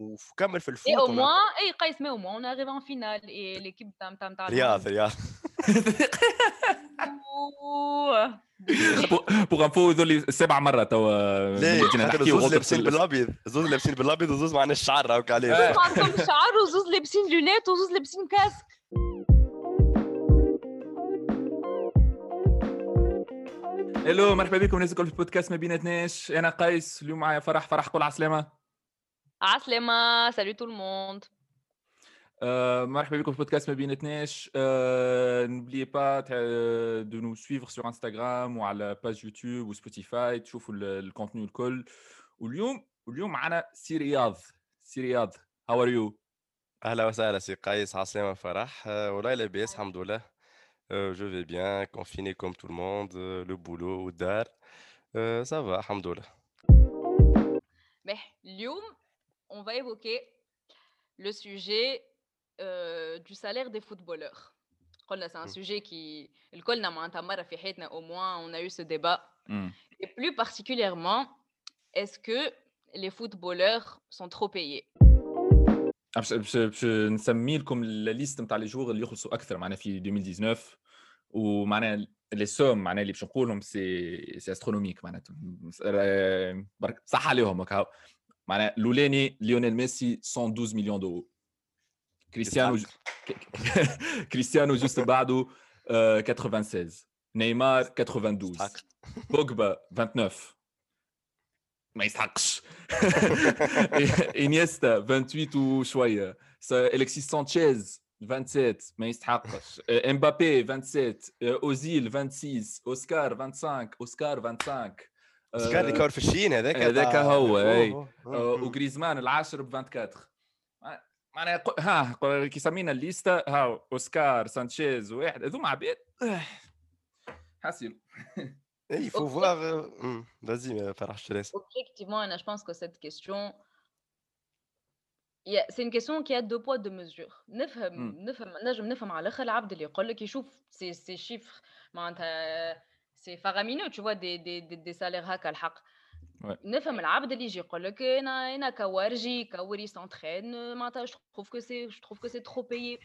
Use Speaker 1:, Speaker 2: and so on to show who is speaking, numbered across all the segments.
Speaker 1: وكمل في ال foot
Speaker 2: Et au moins, et Kais, mais au moins, on arrive en finale. Et l'équipe tam tam tam.
Speaker 1: رياض رياض
Speaker 3: pour info هذول سبع مرات توا
Speaker 1: زوز لابسين
Speaker 3: ال-
Speaker 1: بالأبيض. زوز لابسين بالأبيض وزوز معنا الشعر هاك عليه
Speaker 3: آه.
Speaker 2: عندهم شعر وزوز لابسين lunettes وزوز لابسين casques.
Speaker 3: ألو مرحبا بكم. ناس الكل في بودكاست ما بيناتناش. أنا قيس اليوم معايا فرح فرح قول عسلامة.
Speaker 2: عسلامة salut tout le monde
Speaker 3: آه، مرحبا بكم في بودكاست ما بيناتناش آه، n'oubliez pas تع- de nous suivre sur Instagram وعلى باج يوتيوب وسبوتيفاي تشوفوا ال- الكونتني الكل واليوم واليوم معنا سي رياض سي رياض هاو ار يو
Speaker 1: اهلا وسهلا سي قيس عسلامة فرح آه، والله لاباس الحمد لله جو في بيان كونفيني كوم تو الموند لو بولو والدار سافا الحمد لله
Speaker 2: Mais اليوم on va évoquer le sujet euh, du salaire des footballeurs قلنا c'est un
Speaker 1: Mm.
Speaker 2: sujet qui الكلنا معناتها مرة في حياتنا au moins on a eu ce débat
Speaker 3: مم.
Speaker 2: et plus particulièrement est-ce que les footballeurs sont trop payés
Speaker 3: باش باش باش نسمي لكم الليست نتاع لي جوغ اللي يخلصوا اكثر معنا في 2019 ومعناها لي سوم معناها اللي باش نقولهم سي سي استرونوميك معناتها آه، برك صح عليهم هكا معناها الاولاني ليونيل ميسي 112 مليون دولار كريستيانو ج- كريستيانو جوست بعده آه، 96 نيمار 92
Speaker 1: يستحق.
Speaker 3: بوجبا 29 ما يستحقش انيستا 28 وشويه س- الكسيس سانشيز 27 ما يستحقش آه، امبابي 27 آه، اوزيل 26 اوسكار 25 اوسكار 25 آه،
Speaker 1: كان اللي كان في الشين هذاك
Speaker 3: هذاك هو،.
Speaker 1: أوه،
Speaker 3: آه،. وغريزمان العاشر ب 24 مع- معناها ها كي سمينا الليستا ها أوسكار سانشيز واحد هذوما عباد حاسين
Speaker 1: إي il faut voir vas-y فرح je te laisse
Speaker 2: Objectivement, Anna, je pense que cette question, c'est une question qui a deux poids, deux mesures. نفهم. نفهم نجم نفهم على الآخر العبد اللي يقول لك يشوف سي سي شيفر معناتها سي فارامينو tu vois des des des, des salaires هكا الحق
Speaker 3: Ouais.
Speaker 2: نفهم العبد اللي يجي يقول لك انا انا كوارجي كوري سانترين معناتها je trouve que c'est je trouve que c'est trop payé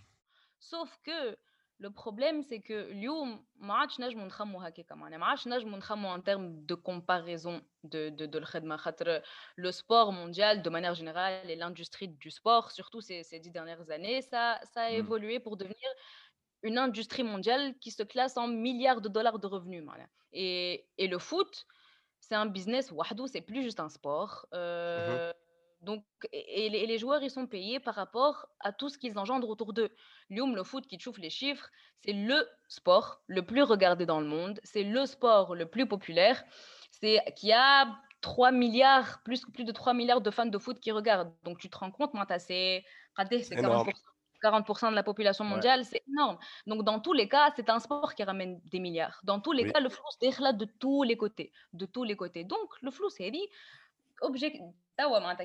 Speaker 2: sauf que le problème c'est que اليوم ما عادش نجموا نخموا هكاك معناها ما عادش نجموا نخموا en termes de comparaison de de de الخدمه خاطر le sport mondial de manière générale et l'industrie du sport surtout ces, ces dix dernières années ça ça a
Speaker 3: Mm.
Speaker 2: évolué pour devenir une industrie mondiale qui se classe en milliards de dollars de revenus. Et, et le foot, c'est un business, wahdou, c'est plus juste un sport. Euh, mm-hmm. Donc, et, les joueurs, ils sont payés par rapport à tout ce qu'ils engendrent autour d'eux. Lyon, le foot qui chauffe les chiffres, c'est le sport le plus regardé dans le monde, c'est le sport le plus populaire, c'est qui a 3 milliards, plus, plus de 3 milliards de fans de foot qui regardent. Donc, tu te rends compte, moi, tu as ces... C'est
Speaker 1: eh
Speaker 2: 40% 40% de la population mondiale, c'est énorme. Donc, dans tous les cas, c'est un sport qui ramène des milliards. Dans tous les cas, le flou se déclare de tous les côtés. De tous les côtés. Donc, le flou, c'est dit, objet, ah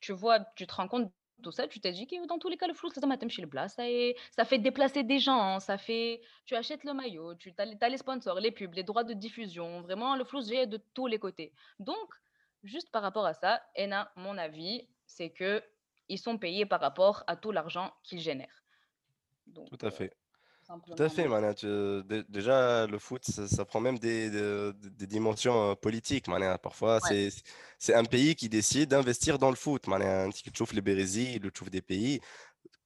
Speaker 2: tu vois, tu te rends compte de tout ça, tu t'es dit que dans tous les cas, le flou, ça m'a chez le place, ça, est, ça fait déplacer des gens, hein, ça fait, tu achètes le maillot, tu as les, sponsors, les pubs, les droits de diffusion, vraiment, le flou, j'ai de tous les côtés. Donc, juste par rapport à ça, Ena, mon avis, c'est que ils sont payés par rapport à tout l'argent qu'ils génèrent donc
Speaker 1: tout à
Speaker 2: euh,
Speaker 1: fait
Speaker 2: simplement
Speaker 1: Tout à fait,
Speaker 2: voilà.
Speaker 1: Manet. Tu- dé- Déjà, le foot, ça, ça prend même des, des- des dimensions euh, politiques. Manet. Parfois,
Speaker 2: Ouais.
Speaker 1: c'est c'est un pays qui décide d'investir dans le foot. Manet. Tu trouves le Brésil, tu trouves des pays.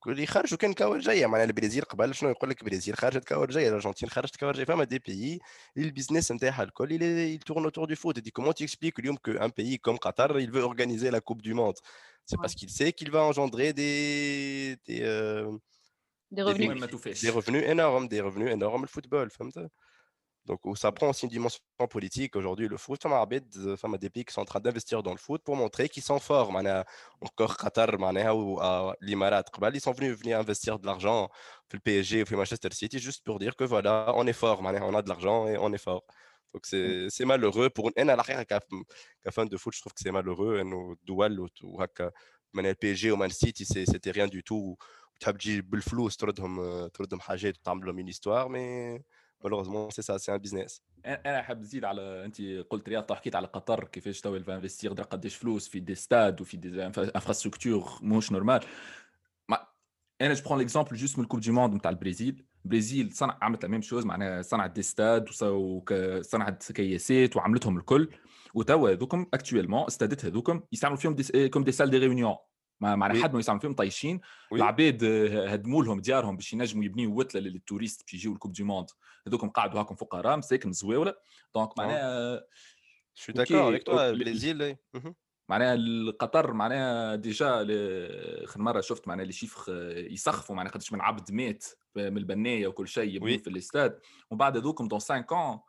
Speaker 1: اللي خرجوا كان كاور جايه معناها البرازيل قبل شنو يقول لك البرازيل خرجت كاور جايه الارجنتين خرجت كاور جايه فما دي بيي البيزنس نتاعها الكل il est- il tourne autour du foot. Et dis comment tu expliques اليوم qu'un pays comme Qatar il veut organiser la Coupe du Monde c'est parce qu'il sait qu'il va engendrer des. des, euh,
Speaker 2: revenus.
Speaker 1: Énormes, des revenus énormes, le football. Donc, oh, ça prend aussi une dimension politique aujourd'hui. Le foot, femme à des pays qui sont en train d'investir dans le foot pour montrer qu'ils sont forts. Encore Qatar, ou à l'Imarat, ils sont venus, venir investir de l'argent le PSG ou Manchester City juste pour dire que voilà, on est fort, on a de l'argent et on est fort. Donc c'est c'est malheureux pour انا الحقيقه ك- كفان de foot je trouve que c'est malheureux انه الدول وهكا من البي جي ومان سيتي c'était rien du tout تحب تجي بالفلوس تردهم تردهم حاجات وتعمل لهم une histoire mais malheureusement c'est ça c'est un business
Speaker 3: انا حاب نزيد على انت قلت رياض حكيت على قطر كيفاش تو انفستيغ قداش فلوس في دي ستاد وفي دي انفراستركتور مش نورمال انا جو برون ليكزومبل جوست من الكوب دي موند نتاع البرازيل البرازيل صنع عملت لا ميم شوز معناها صنعت دي ستاد وصنعت كياسات وعملتهم الكل وتوا هذوكم اكتويلمون استادات هذوكم يستعملوا فيهم دي كوم دي سال دي ريونيون معناها حد ما يستعملوا فيهم طايشين العباد هدموا لهم ديارهم باش ينجموا يبنيوا وتله للتوريست باش يجيو الكوب دي موند هذوكم قاعدوا هاكم فقراء مساكن زواوله دونك معناها
Speaker 1: شو داكور افيك توا البرازيل
Speaker 3: معناها القطر معناها déjà اخر مرة شفت معناها les chiffres آه، يسخفوا معناها قداش من عبد مات من البناية وكل شيء oui. في الاستاد. ومن بعد هذوك dans 5 ans آه،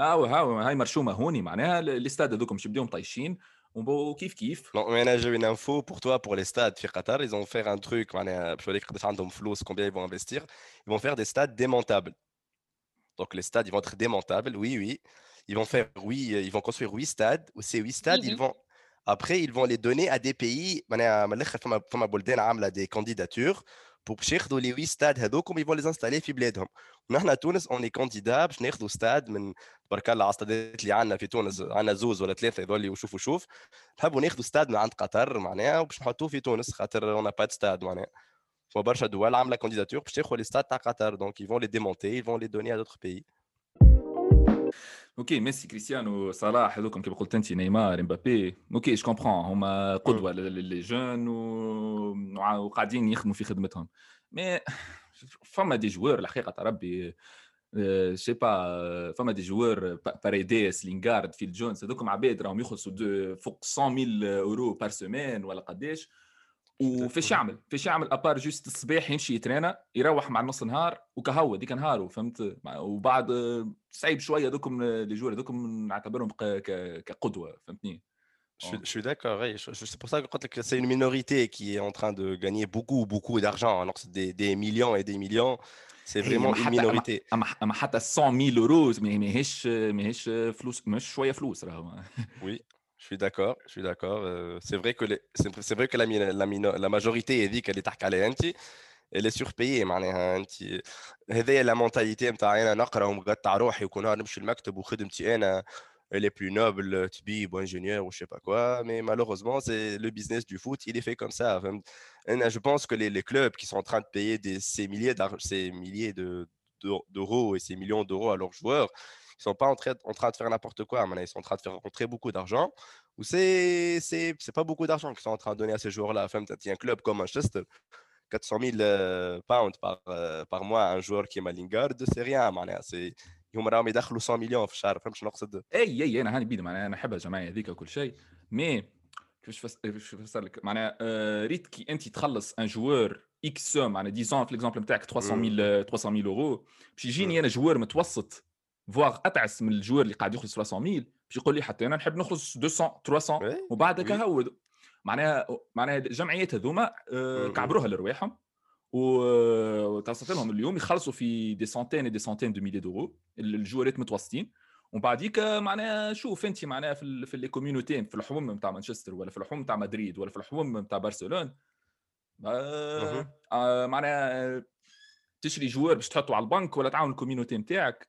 Speaker 3: هاو هاو هاي مرشومة هوني معناها الاستاد هذوك مش بداهم طايشين. وكيف كيف؟
Speaker 1: donc أنا j'ai une info pour toi pour les stades في قطر ils ont faire un truc معناها باش نوريك قداش عندهم فلوس combien ils vont investir. Ils vont des stades démontables donc les stades stades ils démontables oui oui oui oui. Ils vont faire oui euh, ils vont construire huit stades. Ou ces huit stades mm -hmm. ils vont après, ils vont les donner à des pays. فما بلدان عامله des candidatures pour باش ياخذوا لي 8 ستاد هذوكم يفون لي انستالي في بلادهم ونحن تونس اوني كانديدا باش ناخذوا ستاد من تبارك الله على الستادات اللي عندنا في تونس عندنا زوز ولا ثلاثه يظل وشوف وشوف نحبوا ناخذوا ستاد من عند قطر معناها وباش نحطوه في تونس خاطر اون با ستاد معناها فما برشا دول عامله كانديداتور باش تاخذ لي ستاد تاع قطر دونك يفون لي ديمونتي يفون لي دوني ا دوتر بيي
Speaker 3: أوكي ميسي كريستيانو صلاح هذوكم كيف قلت انت نيمار امبابي OK je comprends هما قدوه les jeunes وقاعدين يخدموا في خدمتهم mais فما des joueurs الحقيقة ربي sais pas فما des joueurs باريديس لينغارد فيل جونز هذوكم عباد راهم يخلصوا فوق 100 اورو par semaine ولا قداش وفيش يعمل فيش يعمل à part juste الصباح يمشي يترانا يروح مع نص نهار وكهو ديك نهاره فهمت وبعد صعيب شوية دوكم لي جور دوكم نعتبرهم كقدوه فهمتني
Speaker 1: Je, je, suis d'accord, ouais. c'est pour ça que c'est une minorité qui est en train de gagner beaucoup, beaucoup d'argent, alors c'est des, des, millions et des millions, c'est vraiment une minorité.
Speaker 3: حتى 100 000 euros فلوس مش شوية فلوس راهو
Speaker 1: Oui, je suis d'accord, je suis d'accord. Euh, c'est vrai que les, c'est, vrai que la, la, la majorité est dit qu'elle est تحكي انت elle est surpayée معناها انت هذه لا مونتاليتي نتاع انا نقرا ومقطع روحي وكون نمشي المكتب وخدمتي انا elle est plus noble, Tibi ou ingénieur ou je sais pas quoi. Mais malheureusement, c'est le business du foot, il est fait comme ça. je pense que les, les, clubs qui sont en train de payer des, ces milliers, ces milliers de, d'euros et ces millions d'euros à leurs joueurs, ils sont pas en train, en train de faire n'importe quoi. Maintenant, ils sont en train de faire rentrer beaucoup d'argent. Ou c'est, c'est, c'est pas beaucoup d'argent qu'ils sont en train de donner à ces joueurs-là. Enfin, il y a un club comme Manchester, 400 000 pounds par, par mois, un joueur qui est Malingard, c'est rien. C'est هم راهم يدخلوا 100 مليون في الشهر فهمت شنو نقصد؟
Speaker 3: اي اي انا هاني بيد معناها انا نحبها الجمعيه هذيك وكل شيء مي كيفاش فس... نفسر لك معناها آه ريت كي انت تخلص ان جوور اكس سوم معناها ديزون في ليكزومبل نتاعك 300 300 اورو باش يجيني انا جوار متوسط voire أتعس من ال joueur اللي قاعد يخلص 300 باش يقول لي حتى أنا نحب نخلص 200 300 وبعدك هود معناها معناها الجمعيات هذوما آه كعبروها لرواحهم وتصفي لهم اليوم يخلصوا في des centaines des centaines de milliers d'euros الجوارات متوسطين. ومن بعديك معناها شوف أنت معناها في في les community في الحوم نتاع مانشستر ولا في الحوم نتاع مدريد ولا في الحوم نتاع برشلونة آه آه معناها تشري joueur باش تحطه على البنك ولا تعاون ال community نتاعك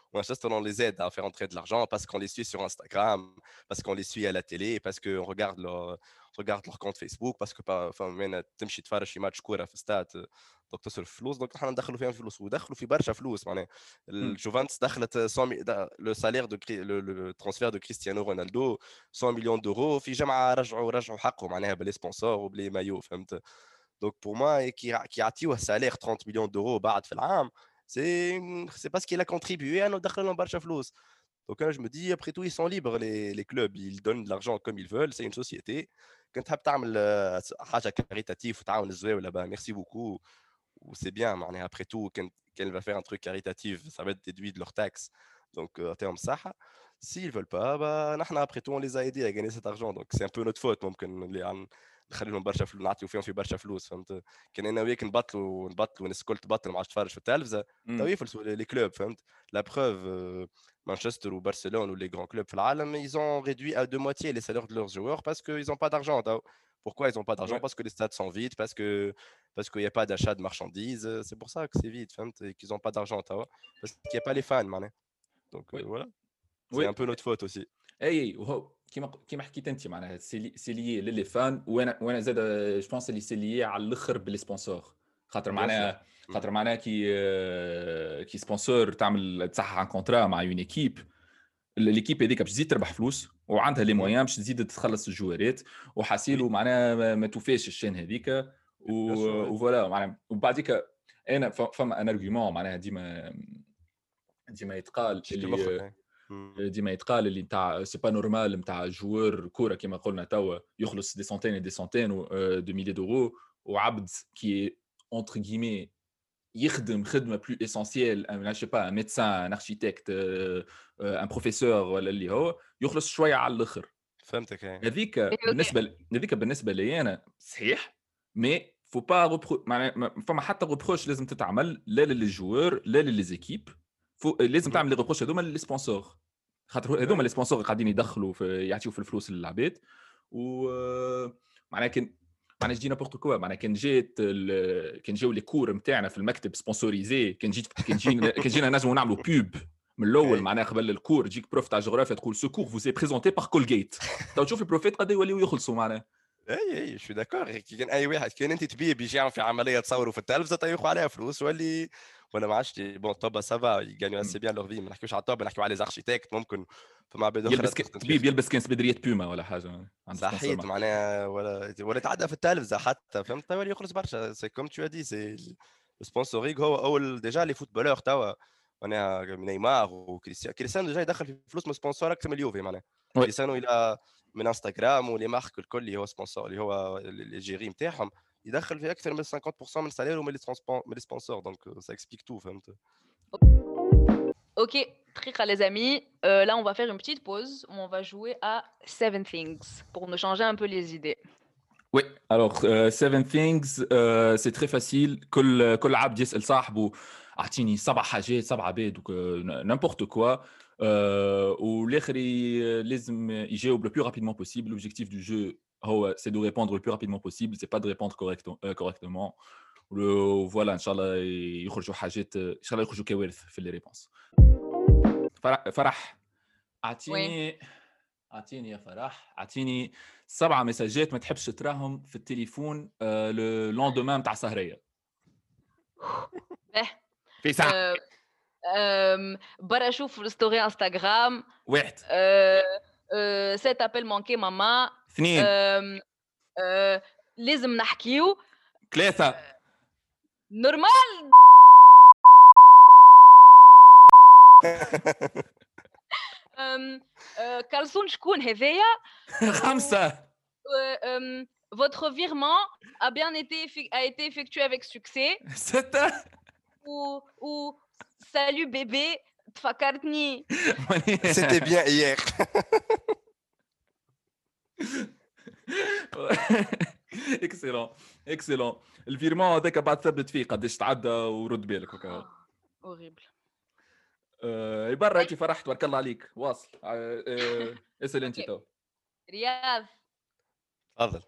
Speaker 1: بارسا Manchester, on les aide à faire entrer de l'argent parce qu'on les suit sur Instagram, parce qu'on les suit à la télé, parce qu'on regarde leur, regarde leur compte Facebook, parce que enfin, تمشي تفرج شي ماتش كوره في ستاد دونك تصرف فلوس دونك نحن ندخلوا فيهم فلوس ودخلوا في برشا فلوس معناها الجوفانتس دخلت 100 لو سالير دو لو ترانسفير دو كريستيانو رونالدو 100 مليون دورو في جمعه رجعوا رجعوا حقهم معناها بلي سبونسور وبلي مايو فهمت دونك بور موا كي يعطيوه سالير 30 مليون دورو بعد في العام سي سي باسكو qu'il a contribué انه دخل لهم برشا فلوس Donc je me dis, après tout, ils sont libres, les, les clubs, ils donnent de l'argent comme ils veulent, c'est une société. Quand tu as حاجه كاريتاتيف وتعاون الزواوله bah, merci beaucoup c'est bien معناها après tout qu'elle va faire un truc caritatif ça va être déduit de leur taxe donc en termes ça s'ils veulent pas bah نحن après tout on les a aidés à gagner cet argent donc c'est un peu notre faute ممكن اللي عن نخليهم برشا فلوس نعطيو فيهم في برشا فلوس فهمت كان انا وياك نبطلوا نبطلوا الناس الكل تبطل ما عادش تفرج في التلفزه تو يفلسوا لي كلوب فهمت لا بروف مانشستر وبرشلونه ou les grands clubs في العالم ils ont réduit à deux moitiés les salaires de leurs joueurs parce qu'ils n'ont pas d'argent pourquoi ils n'ont pas d'argent Parce que les stades sont vides, parce que parce qu'il n'y a pas d'achat de marchandises. C'est pour ça que c'est vide, et qu'ils n'ont pas d'argent, parce qu'il n'y a pas les fans, man. Donc oui. euh, voilà. C'est un peu notre faute aussi.
Speaker 3: اي وهو كيما كيما حكيت انت معناها سي لي للي فان وأنا وأنا زاد je pense اللي c'est lié على الأخر ب les sponsors خاطر معناها خاطر معناها كي كي sponsor تعمل تصحح un contrat مع une équipe l'équipe هذيك باش تزيد تربح فلوس وعندها les moyens باش تزيد تخلص الجوارات وحاسيلو معناها ما توفاش الشين هذيك و voilà معناها وبعديك أنا فما un argument معناها ديما ديما يتقال اللي ديما يتقال اللي نتاع c'est pas normal نتاع joueur كوره كيما قلنا توا يخلص des centaines des centaines de milliers d'euros وعبد كي entre guillemets يخدم خدمه plus essentielle أنا sais pas un médecin un architecte un professeur ولا اللي هو يخلص شوية على الآخر
Speaker 1: فهمتك
Speaker 3: هذيك بالنسبة هذيك بالنسبة لي أنا صحيح مي فو با فما حتى reproche لازم تتعمل لا لل joueur لا للزيكيب لازم تعمل les reproches هذوما لل sponsors خاطر هذوما les sponsors قاعدين يدخلوا في يعطيو في الفلوس للعباد. و معناها كان معناها je n'importe quoi معناها كان جات كان جاو les cours نتاعنا في المكتب sponsorisés كان جيت كان جينا كان جينا نجموا نعملوا pub من الأول. معناها قبل ال cours تجيك prof تاع جغرافيا تقول ce cours vous est présenté par Colgate تو تشوف البروفيت قد يوليو يخلصوا معناها.
Speaker 1: اي اي je suis d'accord كان أي واحد كان أنت تبيه يجي يعمل في عملية تصوروا في التلفزة تاخذ عليها فلوس واللي ولا ما عادش bon طب ça va ils gagnent assez bien leur vie ما نحكيوش على الطب نحكيو على les architectes ممكن فما عباد
Speaker 3: أخرى يلبس طبيب يلبس كان بدرية بيما ولا حاجة
Speaker 1: صحيت معناها ولا ولا يتعدى في التلفزة حتى فهمت؟ توا يخرج برشا. c'est comme t'as dit c'est ال sponsoring هو أول déjà les footballeurs توا. معناها نيمار وكريستيانو. كريستيانو déjà يدخل في فلوس من sponsors أكثر من اليوفي معناها. كريستيانو إلى من انستغرام و les marques الكل اللي هو sponsors اللي هو l'égérie نتاعهم يدخل في اكثر من 50% من سالير ومن لي سبونسور دونك سا اكسبليك تو فهمت
Speaker 2: Ok, très les amis. Euh, là, on va faire une petite pause où on va jouer à Seven Things pour nous changer un peu les idées.
Speaker 3: Oui, alors euh, Seven Things, euh, c'est très facile. كل كل عبد يسأل صاحبه اعطيني سبع حاجات سبع عباد n'importe quoi. Euh, والاخر لازم يجاوب le plus rapidement possible. L'objectif du jeu oh, c'est de répondre le plus rapidement possible, c'est pas de répondre correct, euh, correctement. Le, voilà, Inch'Allah, يخرجوا حاجات إن شاء الله يخرجوا كوارث في les réponses. فرح اعطيني اعطيني يا فرح اعطيني سبعة مساجات ما تحبش تراهم في التليفون لو لوندومان نتاع سهرية. في ساعة.
Speaker 2: برا اشوف ستوري انستغرام
Speaker 3: واحد.
Speaker 2: سيت ابل مانكي ماما
Speaker 3: اثنين
Speaker 2: آه، لازم نحكيو
Speaker 3: ثلاثة
Speaker 2: نورمال آه، كالسون شكون هذايا
Speaker 3: خمسة
Speaker 2: Votre virement a bien été a été effectué avec succès.
Speaker 3: ستة
Speaker 2: ou ou salut bébé تفكرتني
Speaker 1: C'était bien hier.
Speaker 3: اكسلون اكسلون الفيرمون هذاك بعد ثبت فيه قداش تعدى ورد بالك
Speaker 2: هكا اوريبل
Speaker 3: برا هيك فرحت تبارك الله عليك. واصل. آه آه اسأل أنت تو.
Speaker 2: رياض.
Speaker 1: تفضل.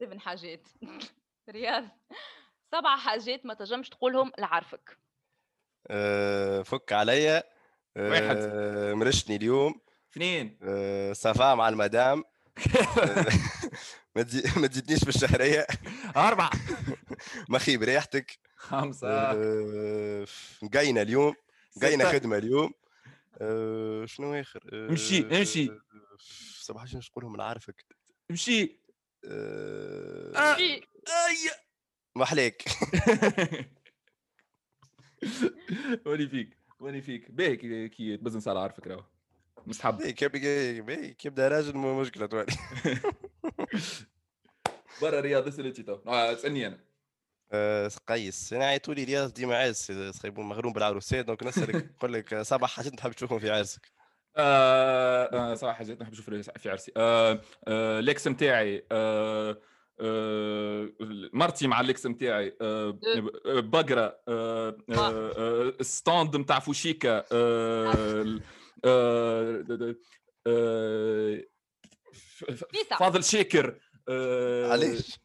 Speaker 2: سبع حاجات. رياض. سبع حاجات ما تنجمش تقولهم لعارفك
Speaker 1: أه فك عليا
Speaker 3: واحد.
Speaker 1: مرشني اليوم.
Speaker 3: اثنين.
Speaker 1: أه صفاء مع المدام. ما تزيدنيش في الشهرية.
Speaker 3: أربعة.
Speaker 1: مخيب ريحتك
Speaker 3: خمسة.
Speaker 1: مقينا اليوم. مقينا خدمة اليوم. شنو آخر؟
Speaker 3: امشي امشي.
Speaker 1: صباح شنو نقولهم أنا عارفك.
Speaker 3: امشي.
Speaker 2: امشي.
Speaker 1: ما عليك.
Speaker 3: واني فيك واني فيك باهي كي تبزنس على عارفك راهو مستحب.
Speaker 1: كيف كيف يبدا راجل مو مشكلة توالي
Speaker 3: برا رياض اسأل انت تو. اسألني أنا.
Speaker 1: أه قيس. أنا عيطوا لي رياض ديما عرس يبون مغروم بالعروسات دونك نسألك نقول لك سبع حاجات تحب تشوفهم في عرسك.
Speaker 3: آه آه صراحة جيت نحب نشوف في عرسي. آه آه الاكس نتاعي آه آه مرتي مع الاكس نتاعي آه بقرة آه آه. ستاند نتاع فوشيكا آه آه آه فاضل شاكر
Speaker 1: آه علاش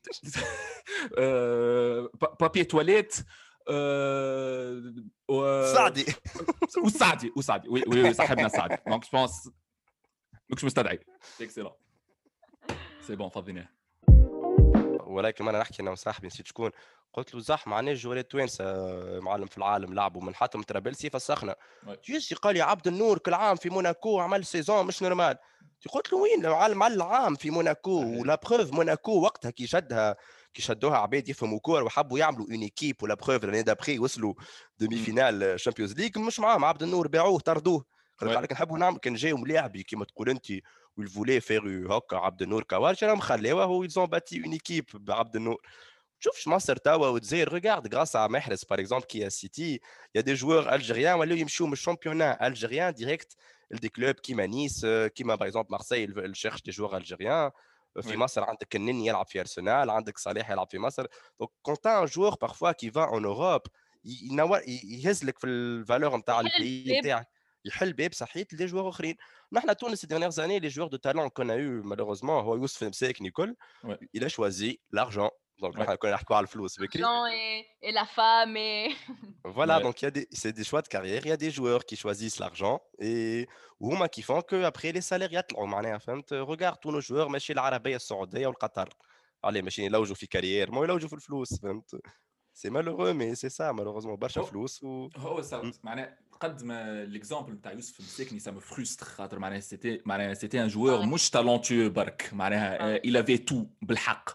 Speaker 3: آه بابي تواليت
Speaker 1: آه. سعدي
Speaker 3: وسعدي. وسعدي وي وي صاحبنا سعدي. دونك جو بونس ماكش مستدعي. excellent c'est bon فضيناه
Speaker 1: ولكن أنا نحكي أنا وصاحبي نسيت شكون. قلت له زح معناه جوالات توانسة معلم في العالم لعبوا من حتى ترابلسي فسخنا يجي قال لي عبد النور كل عام في موناكو عمل saison مش normal. قلت له وين معلم؟ العام في موناكو و la preuve موناكو. وقتها كي شدها كي شدوها عباد يفهموا كور وحبوا يعملوا une équipe و la preuve l'année d'après وصلوا demi-finale Champions League مش معاهم. عبد النور باعوه طردوه. قال لك نحبوا نعمل كان جاي ملاعبي كيما تقول انت ويل فولي فير هكا عبد النور كوارش راهم خلاوه هو يزون باتي اون ايكيب بعبد النور شوف مصر توا وتزاير ريغارد غراس à محرز باغ اكزومبل كي سيتي يا دي جوور الجيريان ولاو يمشيو من الشامبيونا الجيريان ديريكت لدي كلوب كيما نيس كيما باغ اكزومبل مارسيل شيرش دي جوور الجيريان في مصر عندك النني يلعب في ارسنال عندك صالح يلعب في مصر دونك كونت ان جوور بارفوا كي فا اون اوروب يهز لك في الفالور نتاع البي نتاعك يحل باب صحيت لي جوار اخرين نحن تونس دي زاني لي جوار دو تالون كون يو مالوروزمون هو يوسف مساكني كل il a choisi l'argent donc ouais. on نحكوا على الفلوس بكري
Speaker 2: et la femme et
Speaker 1: voilà ouais. donc il y a des c'est des choix de carrière il y a des joueurs qui choisissent l'argent et وهما qui font que après les salaires يطلعوا معناها فهمت regarde tous nos joueurs ماشي العربيه السعوديه والقطر عليه ماشي يلوجوا في كارير ما يلوجوا في الفلوس فهمت سي مالوغو مي سي سا مالوغوزمون برشا فلوس و
Speaker 3: هو معناها قد ما l'exemple نتاع يوسف مساكني ça frustre خاطر معناها c'était معناها c'était un joueur مش talentueux برك. معناها il avait tout بالحق.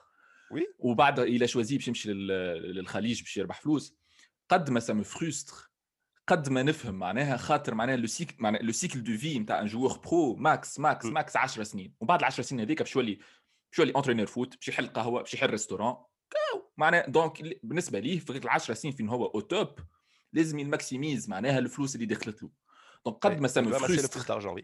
Speaker 1: oui
Speaker 3: وبعد il a choisi باش يمشي للخليج باش يربح فلوس. قد ما ça frustre قد ما نفهم معناها خاطر معناها le cycle معناها le cycle de vie نتاع un joueur pro max max max 10 سنين. وبعد ال 10 سنين هذيك باش يولي باش يولي entraîneur foot باش يحل قهوة باش يحل restaurant معناها دونك بالنسبة ليه في ال 10 سنين فين هو أو توب لازم يماكسيميز معناها الفلوس اللي دخلت له دونك قد ما سام فرستر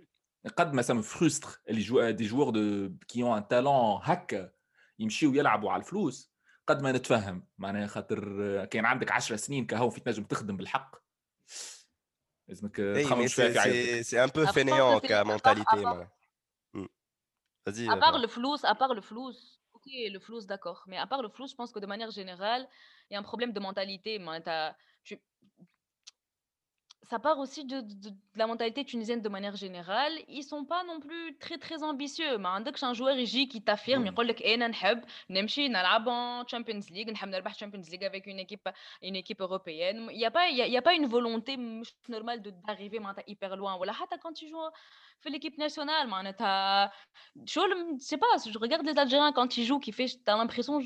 Speaker 3: قد ما سام فرستر اللي جو دي جوور دو كي اون ان تالون هكا يمشيو يلعبوا على الفلوس قد ما نتفهم معناها خاطر كان عندك 10 سنين كهو في تنجم تخدم بالحق لازمك
Speaker 1: تخمم شويه في عينك سي ان بو فينيون كمونتاليتي
Speaker 2: Vas-y. À part le flou, à part le flou, ok, le flou, d'accord. Mais à part le flou, je pense que de manière générale, il y a un problème de mentalité. Tu, ça part aussi de, de, de, la mentalité tunisienne de manière générale. Ils sont pas non plus très très ambitieux. Mais عندكش un joueur يجي qui t'affirme يقول لك انا نحب نمشي نلعب en Champions League نحب نربح Champions League avec une équipe une équipe européenne. Il y a pas il y, a, y a pas une volonté normale de d'arriver hyper loin. Voilà, حتى quand tu joues في l'équipe nationale معناتها شو je sais pas, je regarde les Algériens quand ils jouent qui fait t'as l'impression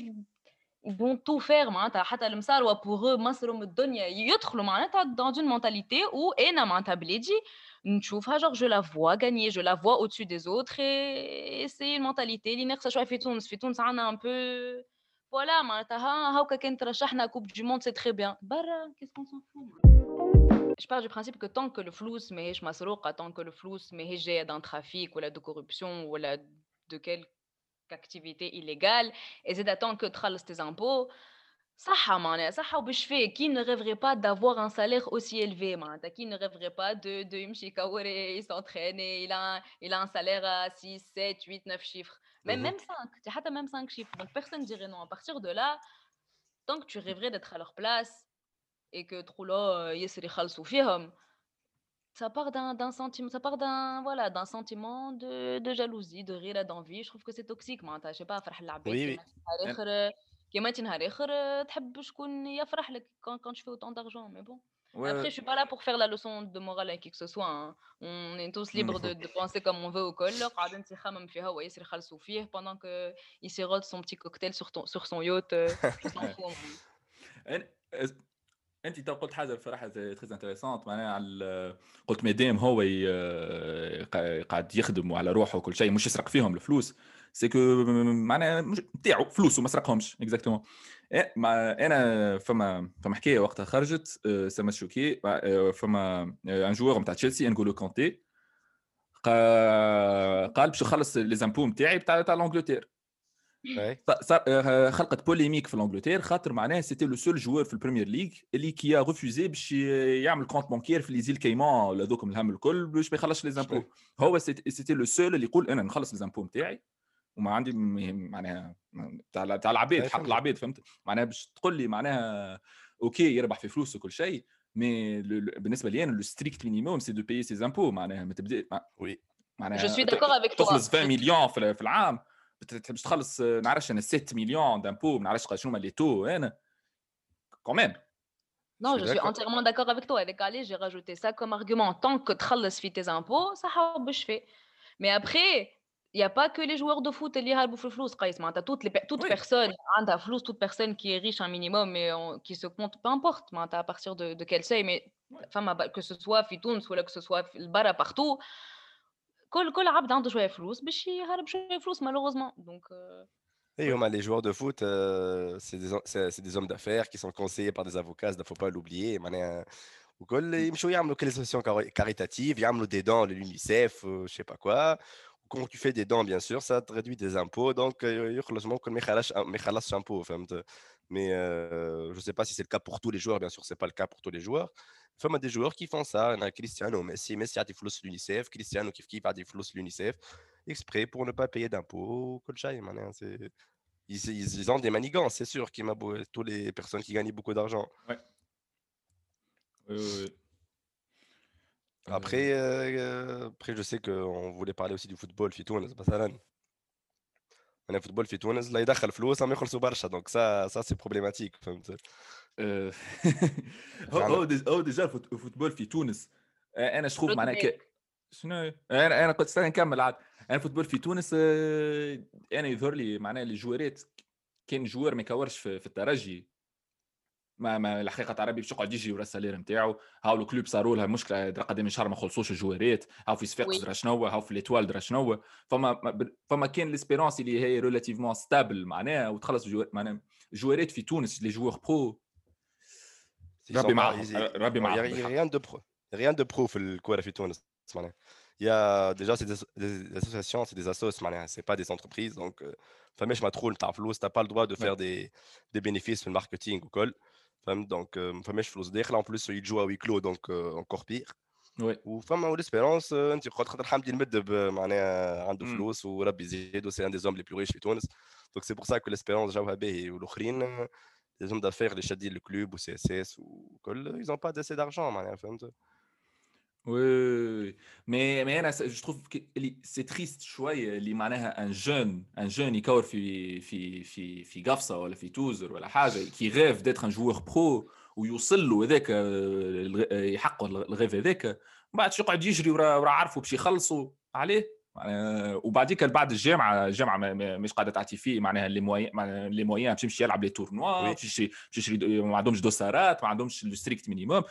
Speaker 2: ils vont tout faire معناتها حتى المسار pour eux مصرهم الدنيا يدخلوا معناتها dans une mentalité où انا معناتها بلادي نشوفها genre je la vois gagner je la vois au-dessus des autres et c'est une mentalité اللي ناقصه شويه في تونس في تونس عندنا un peu voilà معناتها هاكا كان ترشحنا كوب دو موند c'est très bien برا qu'est-ce qu'on s'en fout je pars du principe que tant que le flous ماهيش مسروقه tant que le flous ماهيش جايه d'un trafic ولا de corruption ولا de quelque activité illégale et c'est d'attendre que tu tes impôts صح معناها صح وبشفاء qui ne rêverait pas d'avoir un salaire aussi élevé معناتها qui ne rêverait pas de de يمشي يكور il s'entraîne et il a il a un salaire à 6 7 8 9 chiffres même même 5 حتى même 5 chiffres donc personne dirait non à partir de là tant que tu rêverais d'être à leur place et que تقولوا ياسر يخلصوا فيهم ça part d'un sentiment, ça part d'un voilà, d'un sentiment de, de jalousie, de rire, d'envie. Je trouve que c'est toxique. معناتها je sais pas فرح العباد
Speaker 1: oui, oui.
Speaker 2: كيما اخر كيما انت نهار اخر تحب شكون يفرح لك quand, quand tu fais autant d'argent mais bon Ouais. Après, je suis pas là pour faire la leçon de morale à qui que ce soit. Hein. On est tous libres de, de penser comme on veut au col. pendant qu'il sirote son petit cocktail sur, ton, sur son yacht. Je s'en fous.
Speaker 3: انت تو قلت حاجة بصراحه très intéressante معناها على قلت مادام هو قاعد يخدم على روحه وكل شيء مش يسرق فيهم الفلوس. c'est que معناها نتاعو فلوسه ما سرقهمش. exactement إيه، أنا فما فما حكاية وقتها خرجت ça m'a choqué فما un joueur نتاع تشيلسي نقولو Kanté قال باش نخلص les impôts نتاعي بتاع تاع l'Angleterre خلقت polémique في l'Angleterre خاطر معناها c'était le seul joueur في ال Premier League اللي qui refusait باش يعمل compte bancaire في les îles Caïmans هذوكم الهم الكل باش ما يخلصش les impôts هو c'était le seul اللي يقول أنا نخلص les impôts نتاعي وما عندي معناها تاع تاع العباد حق العباد فهمت معناها باش تقول لي معناها OK يربح في فلوس وكل شيء mais بالنسبة لي أنا لو ستريكت مينيموم سي دو باي سي زامبو معناها ما تبدا
Speaker 2: وي معناها جو سوي داكور افيك توا
Speaker 3: تخلص 20 مليون في العام باش تخلص نعرفش انا 7 مليون دامبو ما نعرفش شنو هما لي تو انا كوميم
Speaker 2: Non, je suis entièrement d'accord avec toi. Avec Ali, j'ai rajouté ça comme argument. Tant que tu as tes impôts, ça a fait. Mais après, il n'y a pas que les joueurs de foot qui ont le flou. Toutes les toute oui. personne, flou, toute personne qui est riche un minimum et on, qui se compte, peu importe, à partir de, de quel seuil, mais que ce soit Fitoun, ou que ce soit le bara partout, كل كل عبد عنده شويه فلوس باش يهرب شويه فلوس malheureusement donc
Speaker 1: euh... les joueurs de foot, euh, c'est des, des, hommes d'affaires qui sont conseillés par des avocats, il ne faut pas l'oublier. وكل يمشوا يعملوا كل associations caritatives, يعملوا des dents de l'UNICEF, euh, je sais pas quoi. Quand tu fais des dents, bien sûr, ça te réduit des impôts. Donc, heureusement que ما يخلصش impôts, فهمت mais euh, je ne sais pas si c'est le cas pour tous les joueurs, bien sûr, ce n'est pas le cas pour tous les joueurs. Femme des joueurs qui font ça, on a Cristiano, Messi, Messi a des flous de l'UNICEF, Cristiano qui a des flous de l'UNICEF, exprès pour ne pas payer d'impôts, ils, ils, ils ont des manigances, c'est sûr, qui tous les personnes qui gagnent beaucoup d'argent. Après, euh. Euh, après, je sais qu'on voulait parler aussi du football, fitou, on a pas ça أنا ال football في تونس لا يدخل فلوس ما يخلصوا برشا donc ça ça c'est problématique فهمت؟
Speaker 3: هو هو ديجا الفوتبول في تونس. أنا شخوف معناها شنو؟ أنا أنا كنت استنى نكمل عاد. أنا ال football في تونس أنا يظهر لي معناها الجوارات كان joueur ما يكورش في الترجي. ما, ما الحقيقة تاع ربي باش يقعد يجري ورا ال salaire نتاعو هاو ال club صاروا لها مشكلة قدام شهر ما خلصوش الجوارات. هاو في صفاقس درا شنو هاو في l'Étoile درا شنو فما فما كان l'Espérance اللي هي relativement stable معناها وتخلص معناها جوارات في تونس les joueurs pro. ربي معاهم ربي معاهم
Speaker 1: ريان دو برو ريان دو برو في الكورة في تونس معناها. A déjà c'est des, des, associations, c'est des assos, c'est pas des entreprises. Donc, فماش ما تدخل تاع فلوس, pas le droit de faire des, des bénéfices في ال marketing وكل. Donc, euh, je des en plus, il joue à huis clos, donc euh, encore pire. Oui. Hein, ou l'espérance, euh, tu hmm. c'est un des hommes les plus riches du Tunis. Donc, c'est pour ça que l'espérance, Jawabé ou l'Ukrine, les hommes d'affaires, les chadis, le club ou CSS, ou, ils n'ont pas assez d'argent. معناها فهمت
Speaker 3: Oui, mais, mais أنا je trouve que c'est triste شوية اللي معناها ان جون ان جون يكور في في في في قفصة ولا في توزر ولا حاجة كي غيف ديتر ان جوور برو ويوصل له هذاك يحقق الغيف هذاك من بعد يقعد يجري ورا ورا عارفه باش يخلصوا عليه وبعديك بعد الجامعة الجامعة مش قاعدة تعطي فيه معناها لي موين لي موين باش يمشي يلعب لي تورنوا باش يشري ما عندهمش دوسارات ما عندهمش الستريكت مينيموم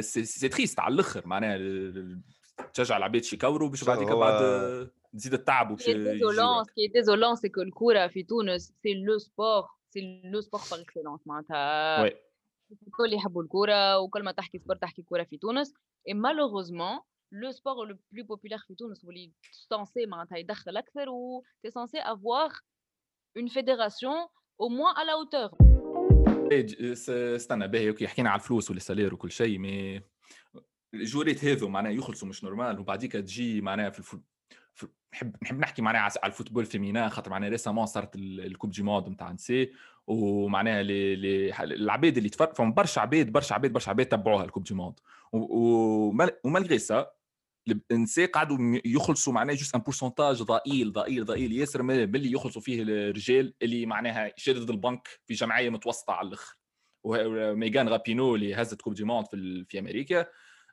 Speaker 3: سي تريست على الاخر معناها تشجع العباد شي يكوروا باش بعديك بعد تزيد التعب
Speaker 2: وباش ديزولون سكي ديزولون سي كو الكوره في تونس سي لو سبور سي لو سبور باغ اكسلونس معناتها
Speaker 3: وي
Speaker 2: الكل يحبوا الكوره وكل ما تحكي سبور تحكي كوره في تونس اي مالوغوزمون لو سبور لو بلو بوبولير في تونس واللي سونسي معناتها يدخل اكثر و تي سونسي افوار اون فيديراسيون او موان على اوتور
Speaker 3: ايه استنى باهي OK حكينا على الفلوس وال salaire وكل شيء mais الجوريت هذو معناها يخلصوا مش normal وبعديك تجي معناها في الفو... نحب نحب نحكي معناها على ال football féminin خاطر معناها récemment صارت ال coupe du monde نتاع نسي ومعناها لي لي العباد اللي تفرق فهم برشا عباد برشا عباد برشا عباد تبعوها ال coupe du monde و malgré ça النساء قعدوا يخلصوا معناها juste un pourcentage ضئيل ضئيل ضئيل. ياسر من اللي يخلصوا فيه الرجال اللي معناها شادد البنك في جمعية متوسطة على الأخر. و Megan Rapinoe اللي هزت coupe du monde في, في أمريكا.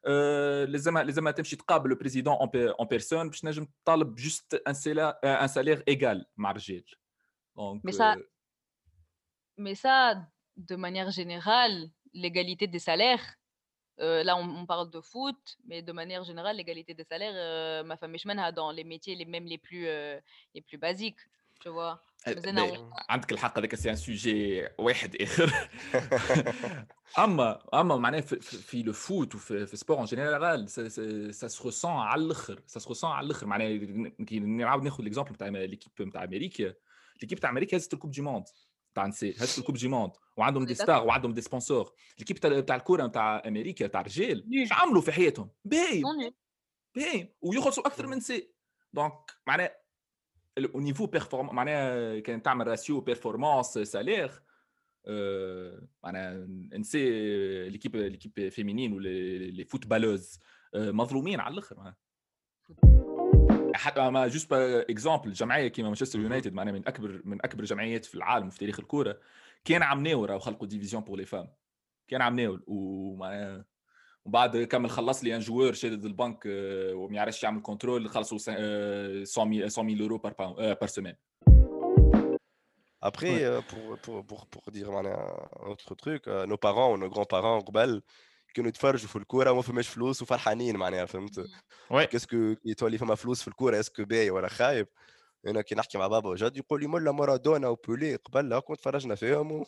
Speaker 3: أه لازم لازم تمشي تقابل ال président en personne باش نجم تطالب juste un salaire un salaire égal مع الرجال.
Speaker 2: donc mais ça mais ça de manière générale l'égalité des salaires Euh, là, on, on, parle de foot, mais de manière générale, l'égalité des salaires, euh, ma femme est dans les métiers les, même les plus, euh, les plus basiques. tu vois
Speaker 3: مازلنا عندك الحق هذاك سي ان سوجي واحد اخر اما اما معناها في, في لو فوت وفي في سبور ان جينيرال سا سو رسون على الاخر سا سو رسون على الاخر معناها كي نعاود ناخذ ليكزومبل نتاع ليكيب نتاع امريكا ليكيب تاع امريكا هزت الكوب دي موند تاع نساء هزت ال coupe du monde وعندهم des stars وعندهم des sponsors l'équipe تاع الكوره نتاع أمريكا تاع رجال إيش عملوا في حياتهم. باهي باهي ويخلصوا أكثر من نساء donc معناها au niveau performance معناها كان تعمل ratio performance salaire معناها نسي l'équipe l'équipe féminine ولا les footballeuses مظلومين على الآخر. حتى mais juste exemple جمعية كيما مانشستر يونايتد معناها من أكبر من أكبر الجمعيات في العالم في تاريخ الكورة كان عمناو راهو خلقوا division pour les femmes كان عمناو ومعناها وبعد كمل خلص لي un joueur شادد البنك وما يعرفش يعمل contrôle خلصوا 100 000 يورو par par semaine
Speaker 1: Après, ouais. pour, pour, pour, pour, dire un autre truc, nos parents ou nos grands-parents كانوا يتفرجوا في الكورة وما فماش فلوس وفرحانين معناها فهمت؟ est-ce que تولي فما فلوس في الكورة est-ce que باي ولا خايب؟ أنا كي نحكي مع بابا وجدي يقول لي ملا مارادونا و Pelé قبل هاكم تفرجنا فيهم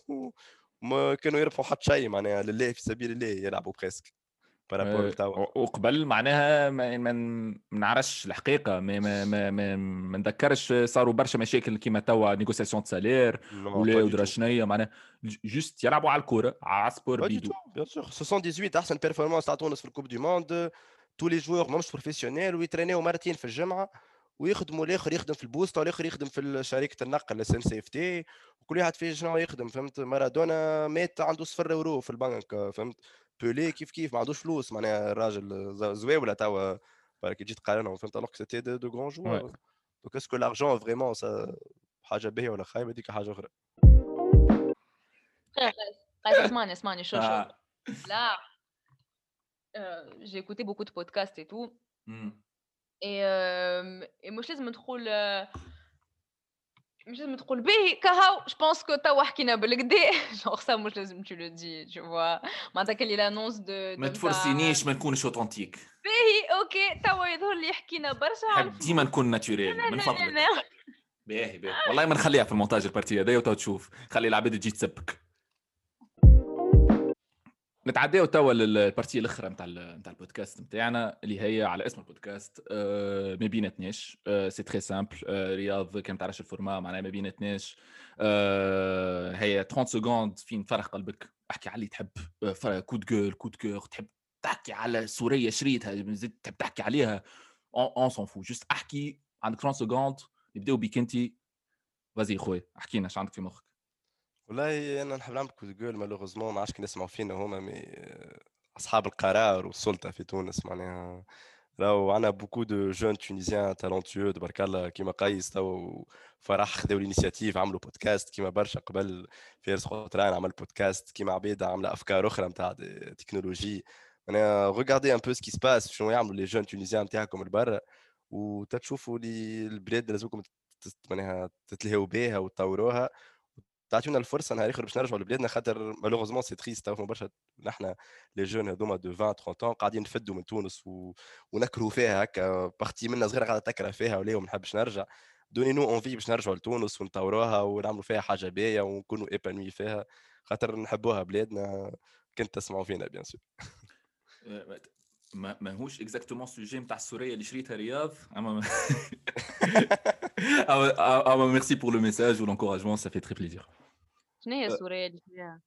Speaker 1: وما كانوا يربحوا حتى شيء معناها لله في سبيل الله يلعبوا
Speaker 3: presque. وقبل معناها ما, نعرفش الحقيقة ما ما ما ما, ما نذكرش صاروا برشا مشاكل كيما توا négociation salaire ولا ودرا شنيا معناها juste يلعبوا على الكورة على sport بيدو.
Speaker 1: bien sûr 78 أحسن performance تاع تونس في ال coupe du monde tous les joueurs مش professionnels ويترينيو مرتين في الجمعة ويخدموا الآخر يخدم في البوستا والآخر يخدم في شركة النقل اس ان سي اف تي وكل واحد فيه شنو يخدم فهمت؟ مارادونا مات عنده صفر يورو في البنك فهمت؟ بولي كيف كيف ما عندوش فلوس معناها الراجل زواوله توا كي جيت تقارنهم فهمت الوغ سيتي دو, دو غران جوار دونك اسكو لارجون فريمون حاجه باهيه ولا خايبه هذيك حاجه اخرى
Speaker 2: قيس اسمعني اسمعني شو شو لا j'ai écouté beaucoup de podcasts et tout. Mm. Et, euh, et مش لازم ندخل مش لازم تقول باهي كهو جو بونس كو توا حكينا بالكدا جونغ سا مش لازم تو لو دي تو فوا معناتها كان لانونس دو
Speaker 3: ما تفرسينيش ما نكونش اوتنتيك
Speaker 2: باهي أوكي توا يظهر لي حكينا برشا
Speaker 3: ديما نكون ناتوريل من فضلك. باهي باهي. والله ما نخليها في المونتاج البارتي هذايا وتوا تشوف. خلي العباد تجي تسبك. نتعداو توا لل partie الأخرى نتاع نتاع البودكاست نتاعنا اللي هي على اسم البودكاست ما بيناتناش c'est très simple رياض كان تعرفش ال format معناها ما بيناتناش آه هي 30 secondes فين فرح قلبك. احكي على اللي تحب. coup de gueule coup de cœur تحب تحكي على سورية شريتها تحب تحكي عليها. on s'en fout juste احكي عندك 30 secondes نبداو بيك انت vas-y خويا احكي لنا عندك في مخك.
Speaker 1: والله أنا نحب نعمل coup de gueule malheureusement ما عادش نسمعوا فينا هما mais أصحاب القرار والسلطة في تونس معناها. راهو عندنا beaucoup de jeunes tunisiens talentueux تبارك الله كيما قيس تو فرح خداو ال initiative عملوا بودكاست كيما برشا قبل فارس خطران عمل بودكاست كيما عبيد عامله أفكار أخرى نتاع تكنولوجي معناها regardez un peu ce qui se passe شنو يعملوا les jeunes tunisiens نتاعكم البرا وتتشوفوا لي البلاد لازمكم معناها تتلهوا بها وتطوروها. تعطيونا الفرصة نهار اخر باش نرجعوا لبلادنا خاطر malheureusement c'est triste برشا نحن les jeunes هذوما de 20 30 قاعدين نفدوا من تونس و... ونكرهوا فيها هكا. partie منا صغيرة قاعدة تكره فيها ولا وما نحبش نرجع. donnez-nous envie باش نرجعوا لتونس ونطوروها ونعملوا فيها حاجة باهية ونكونوا épanouis فيها. خاطر نحبوها بلادنا. كنت تسمعوا فينا bien sûr
Speaker 3: mais ماهوش exactement sujet نتاع السورية اللي شريتها رياض. أما merci pour le message و l'encouragement ça fait très plaisir
Speaker 2: شنو هي السوريه اللي فيها؟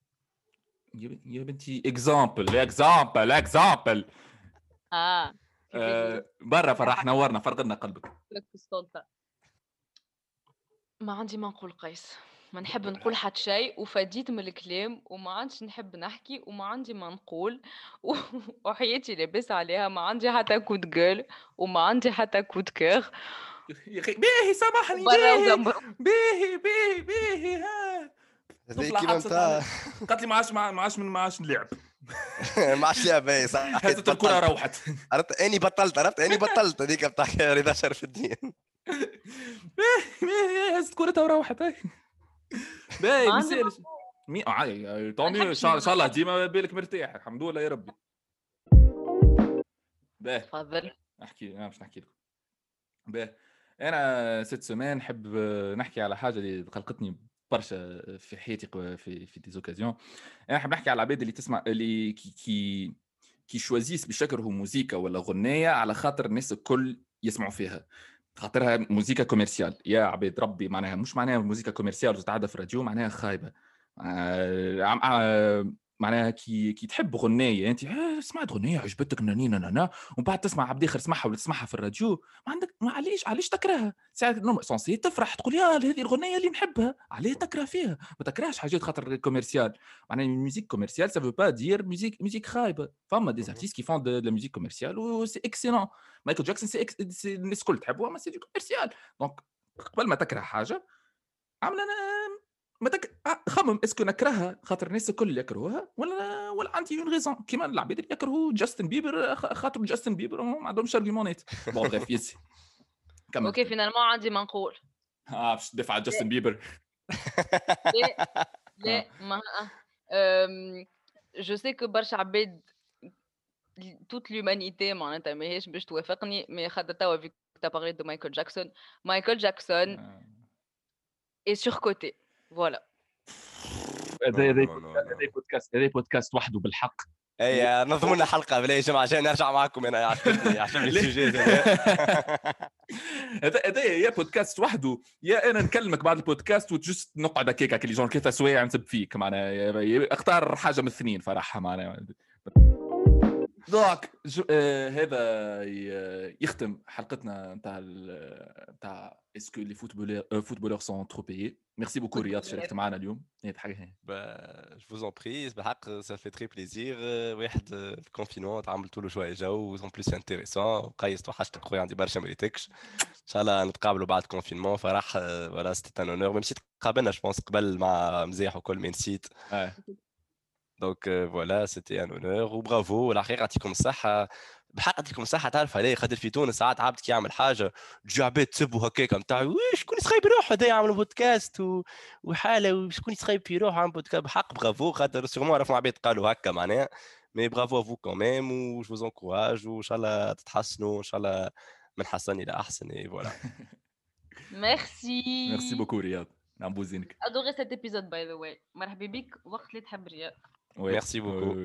Speaker 3: يا بنتي exemple exemple exemple
Speaker 2: آه
Speaker 3: برا فرح نورنا فرق لنا قلبك
Speaker 2: ما عندي ما نقول قيس ما نحب نقول حتى شيء وفديت من الكلام وما عادش نحب نحكي وما عندي ما نقول وحياتي لاباس عليها ما عندي حتى coup de gueule وما عندي حتى كود كور
Speaker 3: يا أخي باهي سامحني باهي باهي باهي باهي ها. قالت لي ما عادش ما عادش من ما عادش نلعب
Speaker 1: ما عادش لعب اي صح.
Speaker 3: حسيت الكرة روحت.
Speaker 1: عرفت؟ إني بطلت عرفت؟ إني بطلت. هذيك بتاع رضا شرف الدين.
Speaker 3: هزت كرتها وروحت باهي مثال مي طوني إن شاء الله ديما بالك مرتاح. الحمد لله يا ربي. باهي
Speaker 2: تفضل.
Speaker 3: أحكي أنا باش نحكي لكم. باهي أنا cette semaine نحب نحكي على حاجة اللي قلقتني برشا في حياتي في في des occasions أنا نحب نحكي على العباد اللي تسمع اللي qui qui qui choisissent باش يكرهوا موزيكا ولا غنية على خاطر الناس الكل يسمعوا فيها. خاطرها موزيكا commerciale. يا عباد ربي معناها مش معناها موزيكا commerciale وتتعدى في الراديو معناها خايبة. آه، معناها كي كي تحب غنية انت آه سمعت غنية عجبتك نانينا نانا ومن بعد تسمع عبد اخر سمعها ولا تسمعها في الراديو ما عندك معليش علاش تكرهها. ساعات censé تفرح تقول يا هذه الغنية اللي نحبها عليه تكره فيها. ما تكرهش حاجات خاطر commercial معناها musique commerciale ça veut pas dire musique musique خايبة. فما des artistes qui font de la musique commerciale و c'est excellent مايكل جاكسون سي, سي الناس الكل تحبه mais c'est commercial donc قبل ما تكره حاجة عامله ما تك... آه، خمم est-ce que نكرهها خاطر الناس الكل يكرهوها ولا ولا عندي une raison كيما العباد اللي يكرهوا جاستن بيبر خاطر جاستن بيبر ما عندهمش argument ات bon bref
Speaker 2: c'est OK finalement عندي ما نقول
Speaker 3: آه باش تدافع على جاستن بيبر
Speaker 2: لا لا mais je sais que برشا عباد toute l'humanité معناتها ماهيش باش توافقني mais خاطر توا فيك تا دو مايكل جاكسون مايكل جاكسون اي سور كوتي فوالا
Speaker 3: هذا هذا بودكاست هذا بودكاست وحده بالحق
Speaker 1: اي نظموا لنا حلقة بلا يا جماعة عشان نرجع معكم أنا عجبني عجبني السوجي
Speaker 3: هذا هذا يا بودكاست وحده يا أنا نكلمك بعد البودكاست وتجست نقعد هكاك اللي جون ثلاثة سوايع نسب فيك معناها اختار حاجة من الاثنين صراحة معناها. دونك آه هذا يختم حلقتنا نتاع نتاع اسكو لي فوتبولور فوتبولور سون ترو بيي ميرسي بوكو رياض شاركت معنا اليوم هي حاجه هي
Speaker 1: جو فوز اون بري بالحق سا في تري بليزير واحد الكونفينمون تعملتوا له شويه جو اون بليس انتيريسون قيست وحشتك خويا عندي برشا ما ريتكش ان شاء الله نتقابلوا بعد كونفينمون فرح فوالا سيتي ان اونور ميم سي تقابلنا جو بونس قبل مع مزيح وكل ما نسيت دونك فوالا سيتي ان اونور وبرافو والحقيقه يعطيكم الصحه بحق يعطيكم الصحه تعرف عليه خاطر في تونس ساعات عبد كي يعمل حاجة تجي عباد تسبوا هكاك نتاع شكون يسخيب روحه هذا يعمل بودكاست و... وحالة وشكون يسخيب في روحه يعمل بودكاست؟ بحق برافو خاطر sûrement عرفنا عباد قالوا هكا معناها mais bravo à vous quand même et j'encourage وان شاء الله تتحسنوا ان شاء الله من حسن إلى أحسن et voilà
Speaker 2: merci
Speaker 3: merci beaucoup رياض نعم بوزينك.
Speaker 2: ادوري سيت ابيزود باي ذا واي مرحبا بك وقت اللي تحب رياض
Speaker 1: Ouais. Merci beaucoup.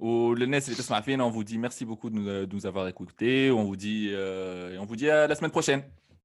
Speaker 1: Euh,
Speaker 3: et on vous dit merci beaucoup de nous, nous avoir écoutés. On vous dit, euh, on vous dit à la semaine prochaine.